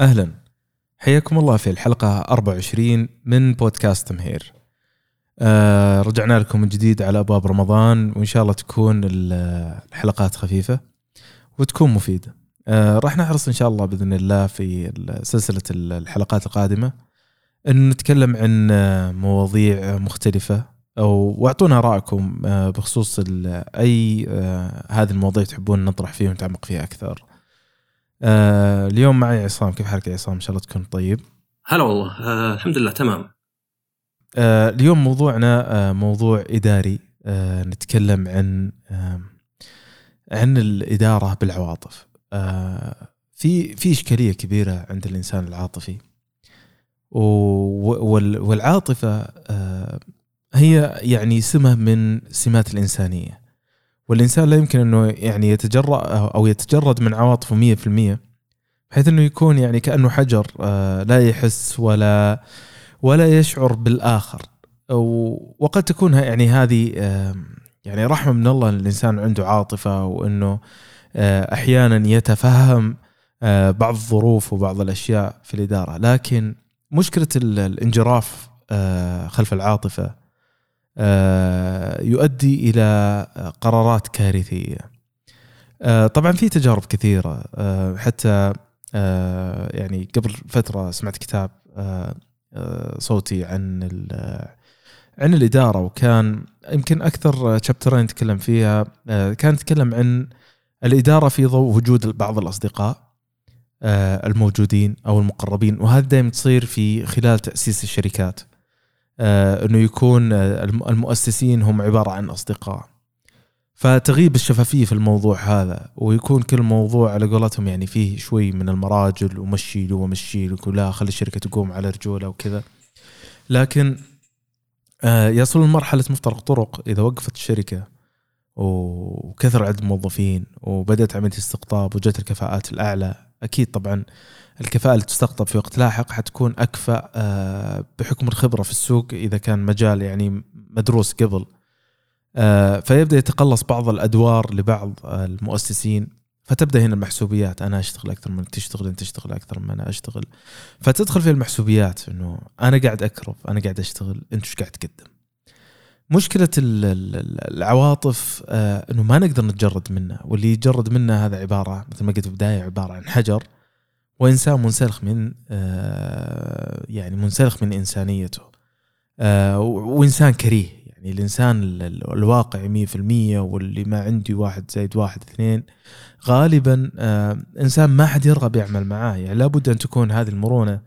أهلا. حياكم الله في الحلقة 24 من بودكاست تمهير آه رجعنا لكم من جديد على أبواب رمضان وإن شاء الله تكون ال- الحلقات خفيفة وتكون مفيدة. آه راح نحرص إن شاء الله بإذن الله في سلسلة ال- الحلقات القادمة أن نتكلم عن آه، مواضيع مختلفة أو واعطونا رأيكم آه، بخصوص أي آه، هذه المواضيع تحبون نطرح فيها ونتعمق فيها أكثر. آه اليوم معي عصام. كيف حالك يا عصام؟ إن شاء الله تكون طيب. هلا والله. آه الحمد لله تمام. آه اليوم موضوعنا آه موضوع إداري. آه نتكلم عن آه عن الإدارة بالعواطف. آه في في إشكالية كبيرة عند الإنسان العاطفي. والعاطفة آه هي يعني سمه من سمات الإنسانية. والإنسان لا يمكن أنه يعني يتجرأ أو يتجرد من عواطفه 100% بحيث أنه يكون يعني كأنه حجر آه، لا يحس ولا ولا يشعر بالآخر. و- وقد تكون يعني هذه آم، يعني رحمة من الله إن الإنسان عنده عاطفة وأنه آه، أحيانا يتفهم آه، بعض الظروف وبعض الأشياء في الإدارة. لكن مشكلة ال- الانجراف آه، خلف العاطفة آه، يؤدي إلى قرارات كارثية. آه، طبعا في تجارب كثيرة. آه، حتى آه، يعني قبل فترة سمعت كتاب آه، آه، صوتي عن عن الإدارة وكان يمكن أكثر شابترين تكلم فيها آه، كان يتكلم عن الإدارة في ضوء وجود بعض الأصدقاء آه، الموجودين أو المقربين وهذا دائما تصير في خلال تأسيس الشركات. آه، إنه يكون آه، الم- المؤسسين هم عبارة عن أصدقاء. فتغيب الشفافية في الموضوع هذا ويكون كل موضوع على قولتهم يعني فيه شوي من المراجل ومشي له ومشي لا خلي الشركة تقوم على رجوله وكذا. لكن آه، يصل لمرحله مفترق طرق إذا وقفت الشركة وكثر عدد الموظفين وبدأت عملية استقطاب وجت الكفاءات الأعلى. أكيد طبعا الكفاءة اللي تستقطب في وقت لاحق حتكون أكفأ آه، بحكم الخبرة في السوق إذا كان مجال يعني مدروس قبل. آه، فيبدأ يتقلص بعض الأدوار لبعض المؤسسين فتبدأ هنا المحسوبيات. أنا أشتغل أكثر من تشتغل أنت تشتغل أكثر من أنا أشتغل. فتدخل في المحسوبيات إنه أنا قاعد اكرف أنا قاعد أشتغل أنت إيش قاعد تقدم؟ ال- العواطف آه، إنه ما نقدر نتجرد منها واللي يتجرد منها هذا عبارة مثل ما قلت في البداية عبارة عن حجر وإنسان منسلخ من آه، يعني منسلخ من إنسانيته آه، وإنسان كريه يعني الإنسان ال- ال- الواقعي 100% واللي ما عندي واحد زائد واحد اثنين غالبا إنسان ما حد يرغب يعمل معاه يعني لابد أن تكون هذه المرونة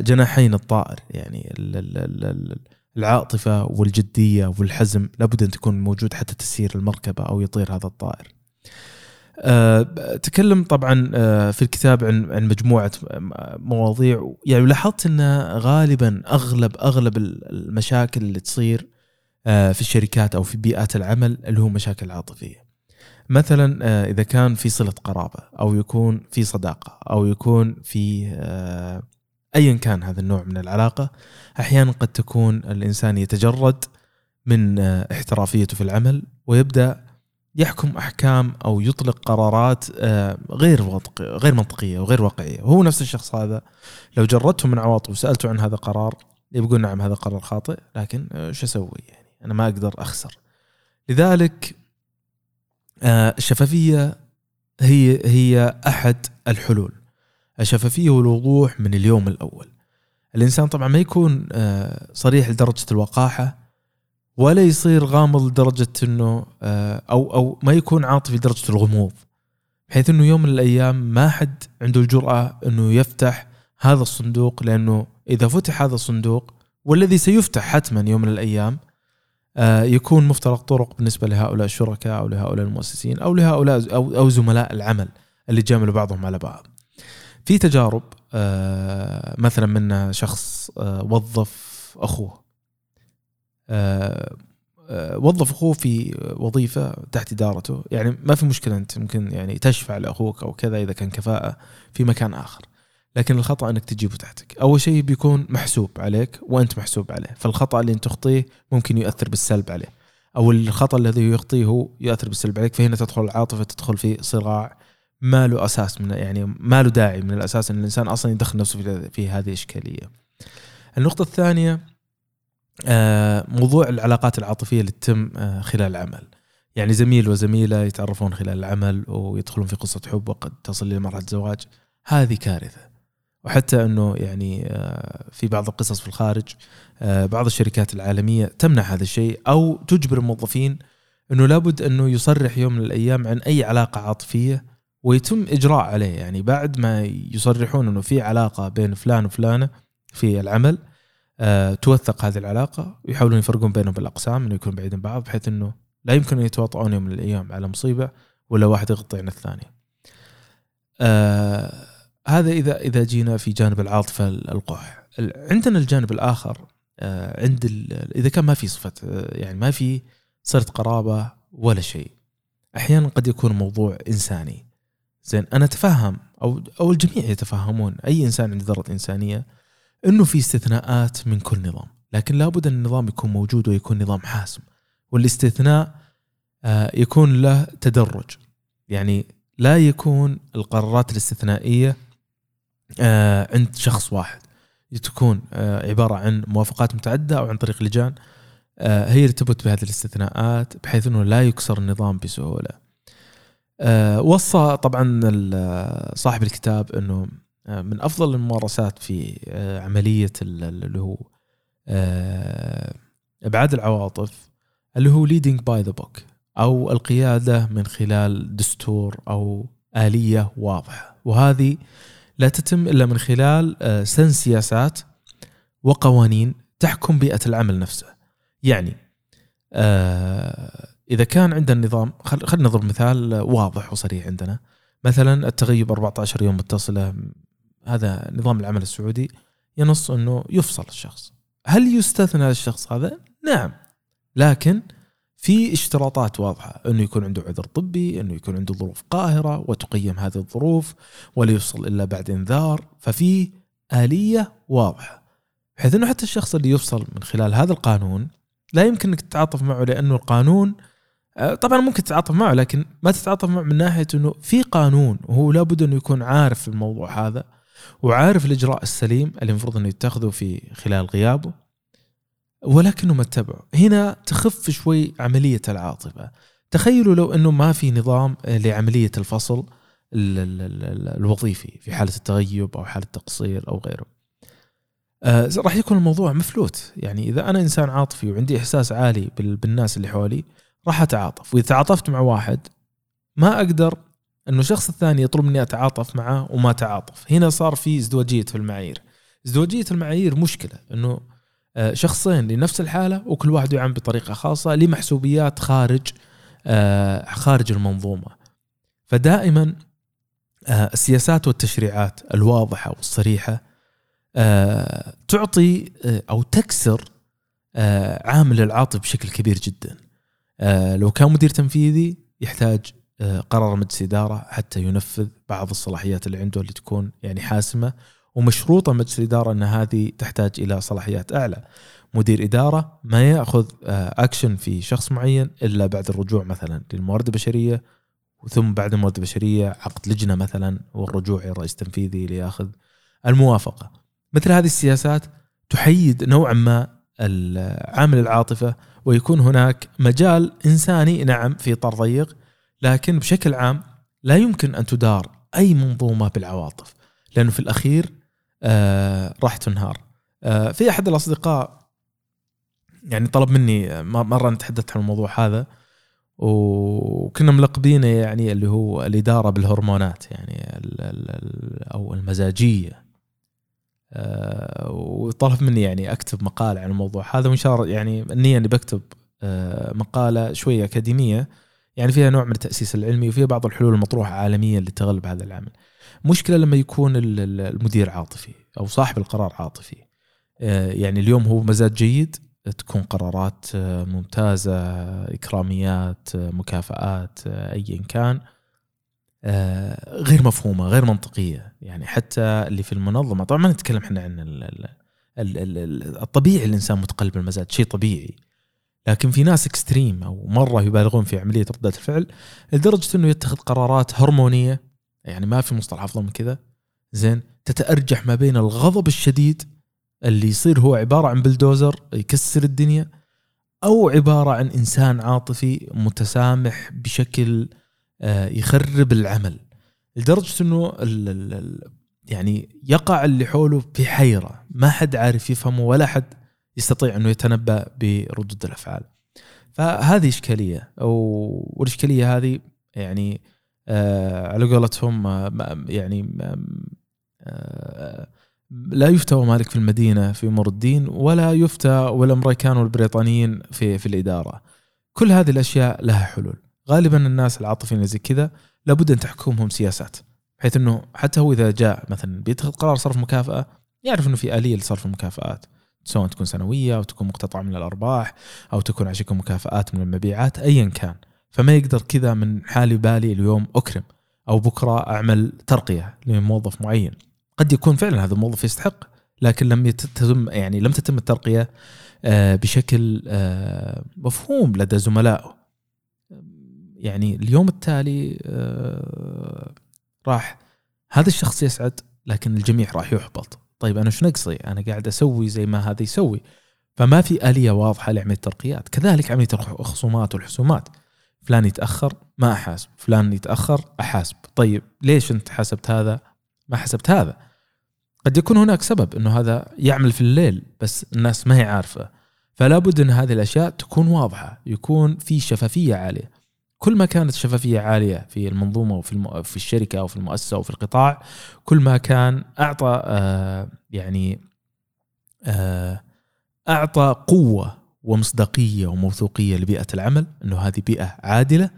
جناحين الطائر يعني ال- ال- ال- ال- العاطفة والجدية والحزم لابد أن تكون موجود حتى تسير المركبة أو يطير هذا الطائر. آه، تكلم طبعا آه، في الكتاب عن مجموعة مواضيع يعني لاحظت أن غالبا أغلب أغلب المشاكل اللي تصير آه، في الشركات أو في بيئات العمل اللي هو مشاكل عاطفية. مثلا آه، إذا كان في صلة قرابة أو يكون في صداقة أو يكون في آه، ايا كان هذا النوع من العلاقة أحيانا قد تكون الإنسان يتجرد من آه، احترافيته في العمل ويبدأ يحكم أحكام أو يطلق قرارات آه، غير غير منطقية وغير واقعية. وهو نفس الشخص هذا. لو جردته من عواطفه وسألته عن هذا قرار يقول نعم هذا قرار خاطئ لكن آه، شو أسوي؟ يعني أنا ما أقدر أخسر. لذلك الشفافية هي هي أحد الحلول. الشفافيه والوضوح من اليوم الأول الإنسان طبعا ما يكون آه، صريح لدرجة الوقاحة ولا يصير غامض لدرجة إنه آه، أو أو ما يكون عاطفي لدرجة الغموض بحيث إنه يوم من الأيام ما حد عنده الجرأة إنه يفتح هذا الصندوق لأنه إذا فتح هذا الصندوق والذي سيفتح حتما يوم من الأيام آه، يكون مفترق طرق بالنسبة لهؤلاء الشركاء أو لهؤلاء المؤسسين أو لهؤلاء أو زملاء العمل اللي جاملوا بعضهم على بعض. في تجارب آه، مثلا من شخص آه، وظف أخوه. آه، وظف أخوه في وظيفة تحت إدارته. يعني ما في مشكلة أنت ممكن يعني تشفع لأخوك أو كذا إذا كان كفاءة في مكان آخر. لكن الخطأ إنك تجيبه تحتك. أول شيء بيكون محسوب عليك وأنت محسوب عليه. فالخطأ اللي أنت تخطيه ممكن يؤثر بالسلب عليه. أو الخطأ الذي يخطيه يؤثر بالسلب عليك فهنا تدخل العاطفة تدخل في صراع ما له أساس من يعني ما له داعي من الأساس إن الإنسان أصلا يدخل نفسه في, في هذه الإشكالية. النقطة الثانية آه، موضوع العلاقات العاطفية اللي تتم آه، خلال العمل. يعني زميل وزميلة يتعرفون خلال العمل ويدخلون في قصة حب وقد تصل إلى مرحلة زواج هذه كارثة. وحتى إنه يعني آه، في بعض القصص في الخارج بعض الشركات العالمية تمنع هذا الشيء أو تجبر الموظفين إنه لابد إنه يصرح يوم من الأيام عن أي علاقة عاطفية ويتم إجراء عليه يعني بعد ما يصرحون إنه في علاقة بين فلان وفلانة في العمل أه توثق هذه العلاقة ويحاولون يفرقون بينهم بالأقسام إنه يكون بعيد عن بعض بحيث إنه لا يمكن أن يتواطؤون يوم من الأيام على مصيبة ولا واحد يغطي عن الثاني. أه هذا إذا إذا جينا في جانب العاطفة القح. عندنا الجانب الآخر أه عند إذا كان ما في صفة آه، يعني ما في صرت قرابة ولا شيء. أحيانا قد يكون موضوع إنساني. زين أنا أتفهم أو أو الجميع يتفهمون أي إنسان عنده ذرة إنسانية إنه في استثناءات من كل نظام لكن لابد أن النظام يكون موجود ويكون نظام حاسم والاستثناء آه، يكون له تدرج يعني لا يكون القرارات الاستثنائية آه، عند شخص واحد تكون آه، عبارة عن موافقات متعددة أو عن طريق لجان هي اللي بهذه الاستثناءات بحيث إنه لا يكسر النظام بسهولة. وصى طبعا صاحب الكتاب إنه آه، من أفضل الممارسات في آه، عملية اللي هو آه، إبعاد العواطف اللي هو leading by the book أو القيادة من خلال دستور أو آلية واضحة. وهذه لا تتم إلا من خلال سن سياسات وقوانين تحكم بيئة العمل نفسه. يعني إذا كان عندنا نظام خلينا نضرب مثال واضح وصريح عندنا. مثلا التغيب 14 يوم متصلة هذا نظام العمل السعودي ينص إنه يفصل الشخص. هل يستثنى الشخص هذا؟ نعم. لكن في اشتراطات واضحة أنه يكون عنده عذر طبي أنه يكون عنده ظروف قاهرة وتقيم هذه الظروف ولا يفصل إلا بعد إنذار ففي آلية واضحة. بحيث أنه حتى الشخص اللي يفصل من خلال هذا القانون لا يمكن أنك تتعاطف معه لأنه القانون طبعا ممكن تتعاطف معه لكن ما تتعاطف معه من ناحية أنه في قانون وهو لابد أنه يكون عارف الموضوع هذا وعارف الإجراء السليم اللي المفروض إنه يتخذه في خلال غيابه ولكنه ما اتبعه. هنا تخف شوي عملية العاطفة. تخيلوا لو إنه ما في نظام لعملية الفصل الوظيفي في حالة التغيب أو حالة التقصير أو غيره. آه راح يكون الموضوع مفلوت. يعني إذا أنا إنسان عاطفي وعندي إحساس عالي بالناس اللي حولي راح أتعاطف. وإذا تعاطفت مع واحد ما أقدر إنه الشخص الثاني يطلب مني أتعاطف معه وما تعاطف. هنا صار في ازدواجية في المعايير. ازدواجية المعايير مشكلة إنه آه، شخصين لنفس الحالة وكل واحد يعامل بطريقة خاصة لمحسوبيات خارج آه، خارج المنظومة. فدائما آه، السياسات والتشريعات الواضحة والصريحة تعطي أو تكسر عامل العاطف بشكل كبير جدا. لو كان مدير تنفيذي يحتاج آه، قرار مجلس إدارة حتى ينفذ بعض الصلاحيات اللي عنده اللي تكون يعني حاسمة ومشروطة مجلس الاداره إن هذه تحتاج إلى صلاحيات أعلى. مدير إدارة ما يأخذ اكشن آه، في شخص معين إلا بعد الرجوع مثلا للموارد البشرية ثم بعد الموارد البشرية عقد لجنة مثلا والرجوع إلى الرئيس التنفيذي ليأخذ الموافقة. مثل هذه السياسات تحيد نوعا ما عامل العاطفة ويكون هناك مجال إنساني نعم في اطار ضيق لكن بشكل عام لا يمكن أن تدار أي منظومة بالعواطف لأنه في الأخير آه راح تنهار. آه في أحد الأصدقاء يعني طلب مني مرة نتحدث عن الموضوع هذا وكنا ملقبينه يعني اللي هو الإدارة بالهرمونات يعني أو المزاجية. آه وطلب مني يعني أكتب مقال عن الموضوع. هذا وإن شاء الله يعني النية إني بكتب آه مقالة شوية أكاديمية يعني فيها نوع من التأسيس العلمي وفيها بعض الحلول المطروحة عالميا لتغلب هذا العمل. مشكلة لما يكون المدير عاطفي أو صاحب القرار عاطفي. آه، يعني اليوم هو مزاج جيد تكون قرارات ممتازة إكراميات مكافآت ايا كان. غير مفهومة غير منطقية. يعني حتى اللي في المنظمة طبعا ما نتكلم إحنا عن الطبيعي الإنسان متقلب المزاج شيء طبيعي. لكن في ناس اكستريم أو مرة يبالغون في عملية ردة الفعل لدرجة إنه يتخذ قرارات هرمونية يعني ما في مصطلح أفضل من كذا زين تتأرجح ما بين الغضب الشديد اللي يصير هو عبارة عن بلدوزر يكسر الدنيا أو عبارة عن إنسان عاطفي متسامح بشكل آه، يخرب العمل. لدرجة إنه ال ال يعني يقع اللي حوله في حيرة. ما حد عارف يفهمه ولا حد يستطيع إنه يتنبأ بردود الأفعال. فهذه إشكالية. والإشكالية هذه يعني آه على قولتهم آه يعني آه لا يفتى مالك في المدينة في أمور الدين ولا يفتى والامريكان والبريطانيين في في الإدارة. كل هذه الأشياء لها حلول. غالبا الناس العاطفيين زي كذا لابد أن تحكمهم سياسات بحيث إنه حتى هو إذا جاء مثلا بيتخذ قرار صرف مكافأة يعرف إنه في آلية لصرف المكافآت سواء تكون سنوية أو تكون مقتطعة من الأرباح أو تكون عشان مكافآت من المبيعات ايا كان. فما يقدر كذا من حالي بالي اليوم أكرم أو بكرة أعمل ترقية لموظف معين. قد يكون فعلا هذا الموظف يستحق لكن لم تتم يعني لم تتم الترقية آه، بشكل آه، مفهوم لدى زملائه. يعني اليوم التالي آه، راح هذا الشخص يسعد لكن الجميع راح يحبط. طيب أنا شو نقصي أنا قاعد أسوي زي ما هذا يسوي. فما في آلية واضحة لعملية الترقيات. كذلك عملية الخصومات والحسومات. فلان يتأخر ما أحاسب. فلان يتأخر أحاسب. طيب ليش أنت حسبت هذا؟ ما حسبت هذا. قد يكون هناك سبب إنه هذا يعمل في الليل بس الناس ما هي عارفة. فلا بد إن هذه الأشياء تكون واضحة يكون في شفافية عالية. كل ما كانت الشفافية عالية في المنظومة وفي الم... في الشركة أو في المؤسسة أو في القطاع كل ما كان أعطى آه يعني آه أعطى قوة ومصداقية وموثوقية لبيئة العمل إنه هذه بيئة عادلة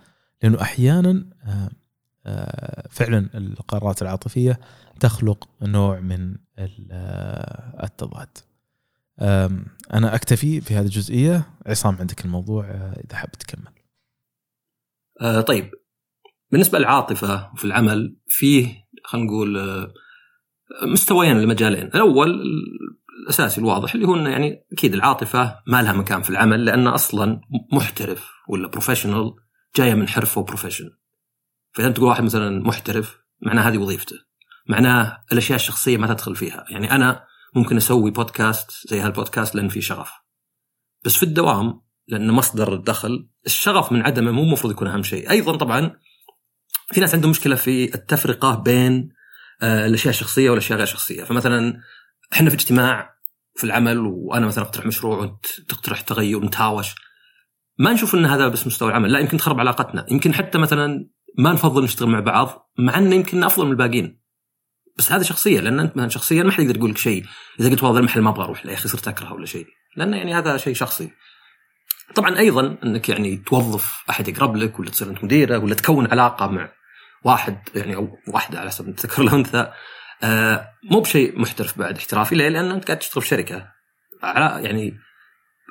لأنه أحيانا آه آه فعلا القرارات العاطفية تخلق نوع من آه، التضاد. أنا أكتفي في هذه الجزئية عصام عندك الموضوع آه، إذا حاب تكمل. آه طيب. بالنسبة للعاطفة في العمل فيه خلينا نقول آه، مستويين لمجالين الأول الأساسي الواضح اللي هو إنه يعني أكيد العاطفة ما لها مكان في العمل لأن أصلا محترف ولا professional جاية من حرفه و profession فإذا تقول واحد مثلا محترف معناه هذه وظيفته. معناه الأشياء الشخصية ما تدخل فيها. يعني أنا ممكن أسوي بودكاست زي هالبودكاست لأن في شغف. بس في الدوام لأن مصدر الدخل الشغف من عدمه مو المفروض يكون أهم شيء. أيضا طبعا في ناس عندهم مشكلة في التفرقة بين آه، الأشياء الشخصية والأشياء غير شخصية. فمثلا إحنا في اجتماع في العمل وأنا مثلا أقترح مشروع وأنت تقترح تغير ونتهاوش ما نشوف إن هذا بس مستوى العمل. لا يمكن تخرب علاقتنا. يمكن حتى مثلا ما نفضل نشتغل مع بعض مع إنه يمكن أفضل من الباقيين. بس هذا شخصية. لأن أنت مثلا شخصيا ما حد يقدر يقول لك شيء. إذا قلت والله المحل ما أبغى أروح له يا أخي صرت أكرهه ولا شيء. لأنه يعني هذا شيء شخصي. طبعا أيضا إنك يعني توظف أحد يقرب لك ولا تصير أنت مديره ولا تكون علاقة مع واحد يعني أو واحدة على حسب تذكر الانثى آه مو بشيء محترف بعد احترافي ليه؟ لأن أنت قاعد تشتغل في شركة. يعني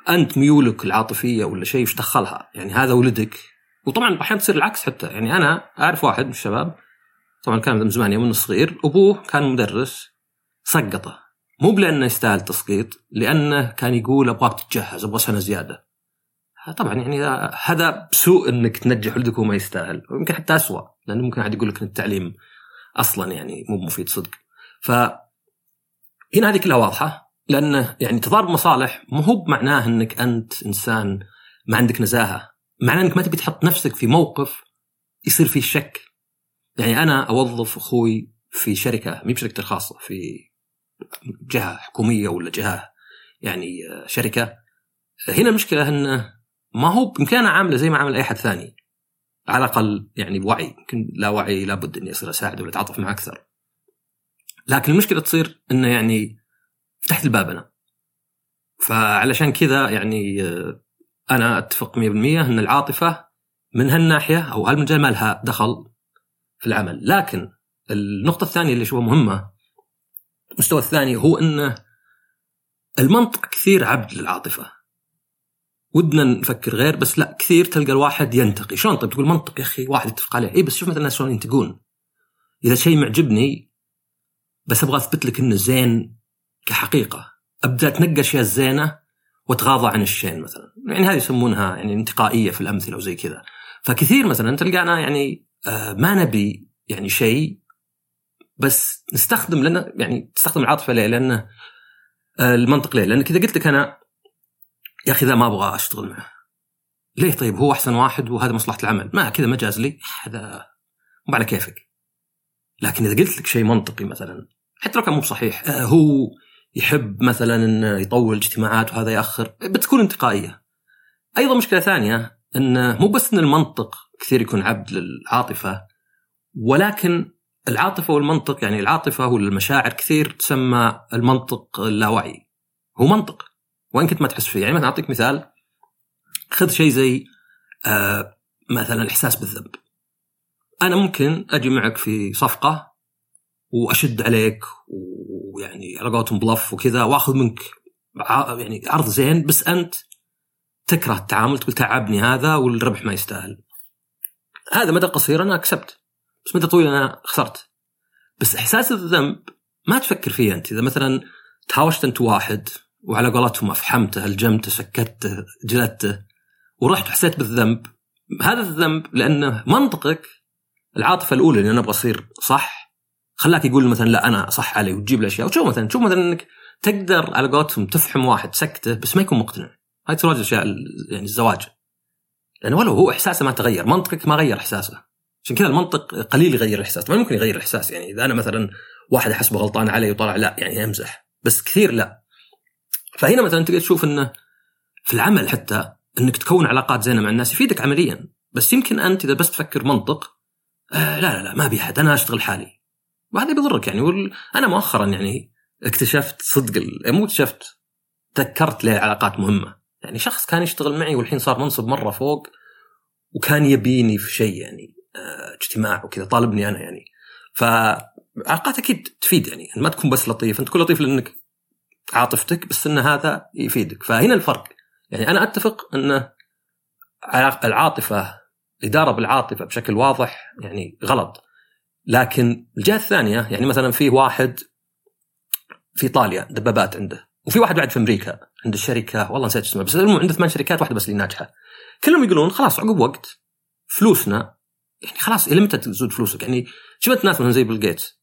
أنت ميولك العاطفية ولا شيء إيش دخلها؟ يعني هذا ولدك. وطبعا أحيانا تصير العكس حتى. يعني أنا أعرف واحد من الشباب طبعا كان من زمان يوم صغير أبوه كان مدرس سقطه. مو بلأنه يستاهل تسقيط لأنه كان يقول أبغاك تتجهز أبغى سنة زيادة. طبعا يعني هذا سوء إنك تنجح ولدك وما يستاهل. ويمكن حتى اسوء لأنه ممكن احد يقول لك إن التعليم أصلا يعني مو مفيد صدق. ف هنا هذه كلها واضحة لأنه يعني تضارب مصالح مو هو بمعناه إنك أنت إنسان ما عندك نزاهة. معناه إنك ما تبي تحط نفسك في موقف يصير فيه الشك يعني أنا أوظف أخوي في شركة مي بشركتي الخاصة في جهة حكومية ولا جهة يعني شركة. هنا المشكلة إنه ما هو يمكن أنا عاملة زي ما عامل أي احد ثاني. على الأقل يعني بوعي. يمكن لا وعي لابد إني أصير اساعده ولا أتعاطف معه أكثر. لكن المشكلة تصير إنه يعني فتحت الباب أنا فعلشان كذا يعني آه، أنا أتفق 100% إن العاطفة من هالناحية أو هالمجال ما لها دخل في العمل. لكن النقطة الثانية اللي اشوفها مهمة المستوى الثاني هو إنه المنطق كثير عبد للعاطفة. ودنا نفكر غير بس لا كثير تلقى الواحد ينتقي. شلون؟ طيب تقول منطق يا أخي واحد يتفق عليه. اي بس شوف مثلا الناس شلون ينتقون. إذا شيء معجبني بس أبغى أثبت لك إنه زين كحقيقة. أبدأ اتنقى الاشياء الزينة وأتغاضى عن الشين مثلا. يعني هذه يسمونها يعني انتقائية في الأمثلة وزي كذا. فكثير مثلا تلقانا يعني آه ما نبي يعني شيء بس نستخدم لنا يعني تستخدم العاطفة ليه؟ لأنه آه، المنطق ليه؟ لأنك إذا قلت لك أنا يا أخي ذا ما أبغى أشتغل معه. ليه طيب؟ هو أحسن واحد وهذا مصلحة العمل. ما كذا مجاز لي. هذا مو على كيفك. لكن إذا قلت لك شيء منطقي مثلا حتى لو كان مو صحيح آه، هو يحب مثلا إنه يطول اجتماعات وهذا يأخر بتكون انتقائية. أيضا مشكلة ثانية انه مو بس إن المنطق كثير يكون عبد للعاطفة ولكن العاطفة والمنطق يعني العاطفة والمشاعر كثير تسمى المنطق اللاواعي هو منطق. وين كنت ما تحس فيه؟ يعني مثلا أعطيك مثال. خذ شيء زي آه مثلا الإحساس بالذنب. أنا ممكن أجي معك في صفقة وأشد عليك ويعني على قولتهم بلف وكذا وأخذ منك يعني عرض زين بس أنت تكره التعامل تقول تعبني هذا والربح ما يستاهل. هذا مدى قصير أنا كسبت بس مدى طويل أنا خسرت. بس إحساس الذنب ما تفكر فيه أنت. إذا مثلا تهاوشت أنت واحد وعلى قولتهم أفحمته ألجمته سكته جلدته ورحت حسيت بالذنب. هذا الذنب لأنه منطقك العاطفة الأولى اللي أنا أبغى أصير صح؟ خلاك يقول مثلا لا أنا صح علي وتجيب الاشياء وتشوف مثلا؟ تشوف مثلا إنك تقدر على قولتهم تفحم واحد سكته بس ما يكون مقتنع. هاي تصير الاشياء يعني الزواج. يعني ولو هو إحساسه ما تغير منطقك ما غير إحساسه. عشان كذا المنطق قليل يغير الاحساس ما ممكن يغير الاحساس يعني إذا أنا مثلا واحد أحسبه غلطان علي وطلع لا يعني امزح بس كثير لا. فهنا مثلا تقدر تشوف إنه في العمل حتى إنك تكون علاقات زينة مع الناس يفيدك عمليا. بس يمكن أنت إذا بس تفكر منطق آه لا لا لا ما أبي أحد أنا أشتغل حالي. وهذا بيضرك يعني وال... أنا مؤخرا يعني اكتشفت صدق ال... مو اكتشفت تذكرت ليه علاقات مهمة. يعني شخص كان يشتغل معي والحين صار منصب مرة فوق وكان يبيني في شيء يعني آه اجتماع وكذا طالبني أنا يعني. فعلاقات أكيد تفيد يعني ما تكون بس لطيف أنت تكون لطيف لأنك عاطفتك بس إن هذا يفيدك. فهنا الفرق. يعني أنا أتفق إن العاطفة الإدارة بالعاطفة بشكل واضح يعني غلط. لكن الجهة الثانية يعني مثلا في واحد في إيطاليا دبابات عنده. وفي واحد بعد في أمريكا عنده شركة. والله نسيت اسمها بس عنده ثمان شركات واحدة بس اللي ناجحة. كلهم يقولون خلاص عقب وقت فلوسنا يعني خلاص إلى متى تزود فلوسك؟ يعني شفت ناس مثلا زي بيل جيتس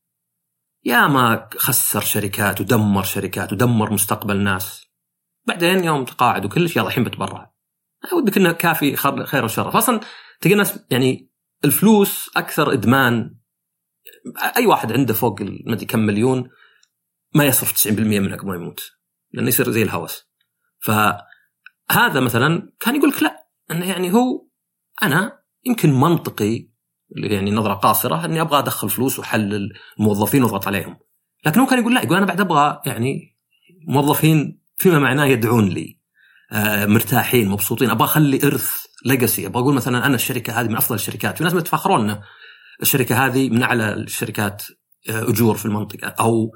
يا ما خسر شركات ودمر شركات ودمر مستقبل ناس. بعدين يوم تقاعد وكل شيء يلا الحين بتبرع. ودك إنه كافي خير وشر أصلا تلقى الناس يعني الفلوس أكثر إدمان. أي واحد عنده فوق ما أدري كم مليون ما يصرف 90% منها ما يموت لأنه يصير زي الهوس. فهذا مثلا كان يقول لك لا إنه يعني هو أنا يمكن منطقي يعني نظرة قاصرة إني أبغى أدخل فلوس وأحلل الموظفين وأضغط عليهم. لكن هو كان يقول لا يقول أنا بعد أبغى يعني موظفين فيما معناه يدعون لي آه مرتاحين مبسوطين أبغى أخلي إرث ليجاسي أبغى أقول مثلا أنا الشركة هذه من أفضل الشركات. في ناس يتفاخرون إن الشركة هذه من أعلى الشركات آه أجور في المنطقة أو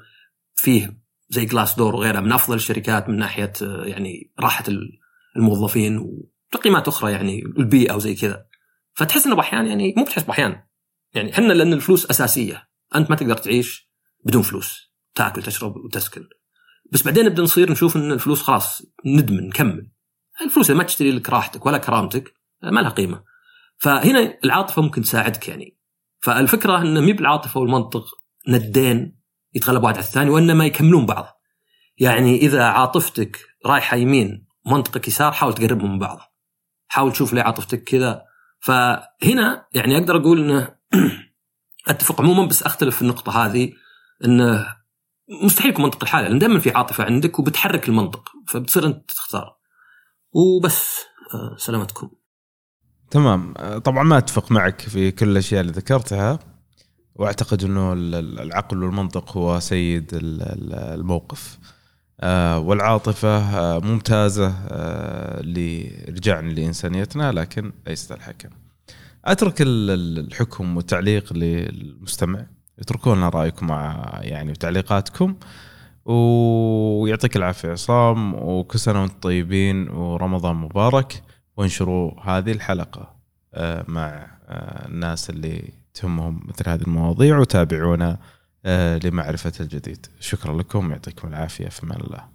فيه زي جلاس دور وغيرها من أفضل الشركات من ناحية آه يعني راحة الموظفين وتقييمات أخرى يعني البيئة وزي كذا. فتحس إنه بأحيان يعني مو بتحس بأحيان. يعني إحنا لأن الفلوس أساسية. أنت ما تقدر تعيش بدون فلوس. تأكل تشرب وتسكن. بس بعدين نبدا نصير نشوف إن الفلوس خلاص ندمن نكمل. الفلوس ما تشتري لك راحتك ولا كرامتك ما لها قيمة. فهنا العاطفة ممكن تساعدك يعني. فالفكرة انه مي بالعاطفه والمنطق ندين يتغلب واحد على الثاني وإنما يكملون بعض. يعني إذا عاطفتك رايحة يمين منطقك يسار حاول تقربهم من بعض. حاول تشوف ليه عاطفتك كذا فهنا يعني أقدر أقول إنه أتفق عموما بس أختلف في النقطة هذه إنه مستحيل يكون منطق الحاله لأن دائما في عاطفة عندك وبتحرك المنطق فبتصير أنت تختار. وبس آه، سلامتكم. تمام. طبعا ما أتفق معك في كل الأشياء اللي ذكرتها وأعتقد إنه العقل والمنطق هو سيد الموقف. آه، والعاطفة آه، ممتازة لرجعنا لإنسانيتنا لكن ليست الحكم. أترك الحكم والتعليق للمستمع. اتركوا لنا رأيكم مع يعني وتعليقاتكم ويعطيك العافية عصام وكل سنة وأنتم طيبين ورمضان مبارك. وانشروا هذه الحلقة آه، مع آه، الناس اللي تهمهم مثل هذه المواضيع وتابعونا آه، لمعرفة الجديد. شكرا لكم يعطيكم العافية في أمان الله.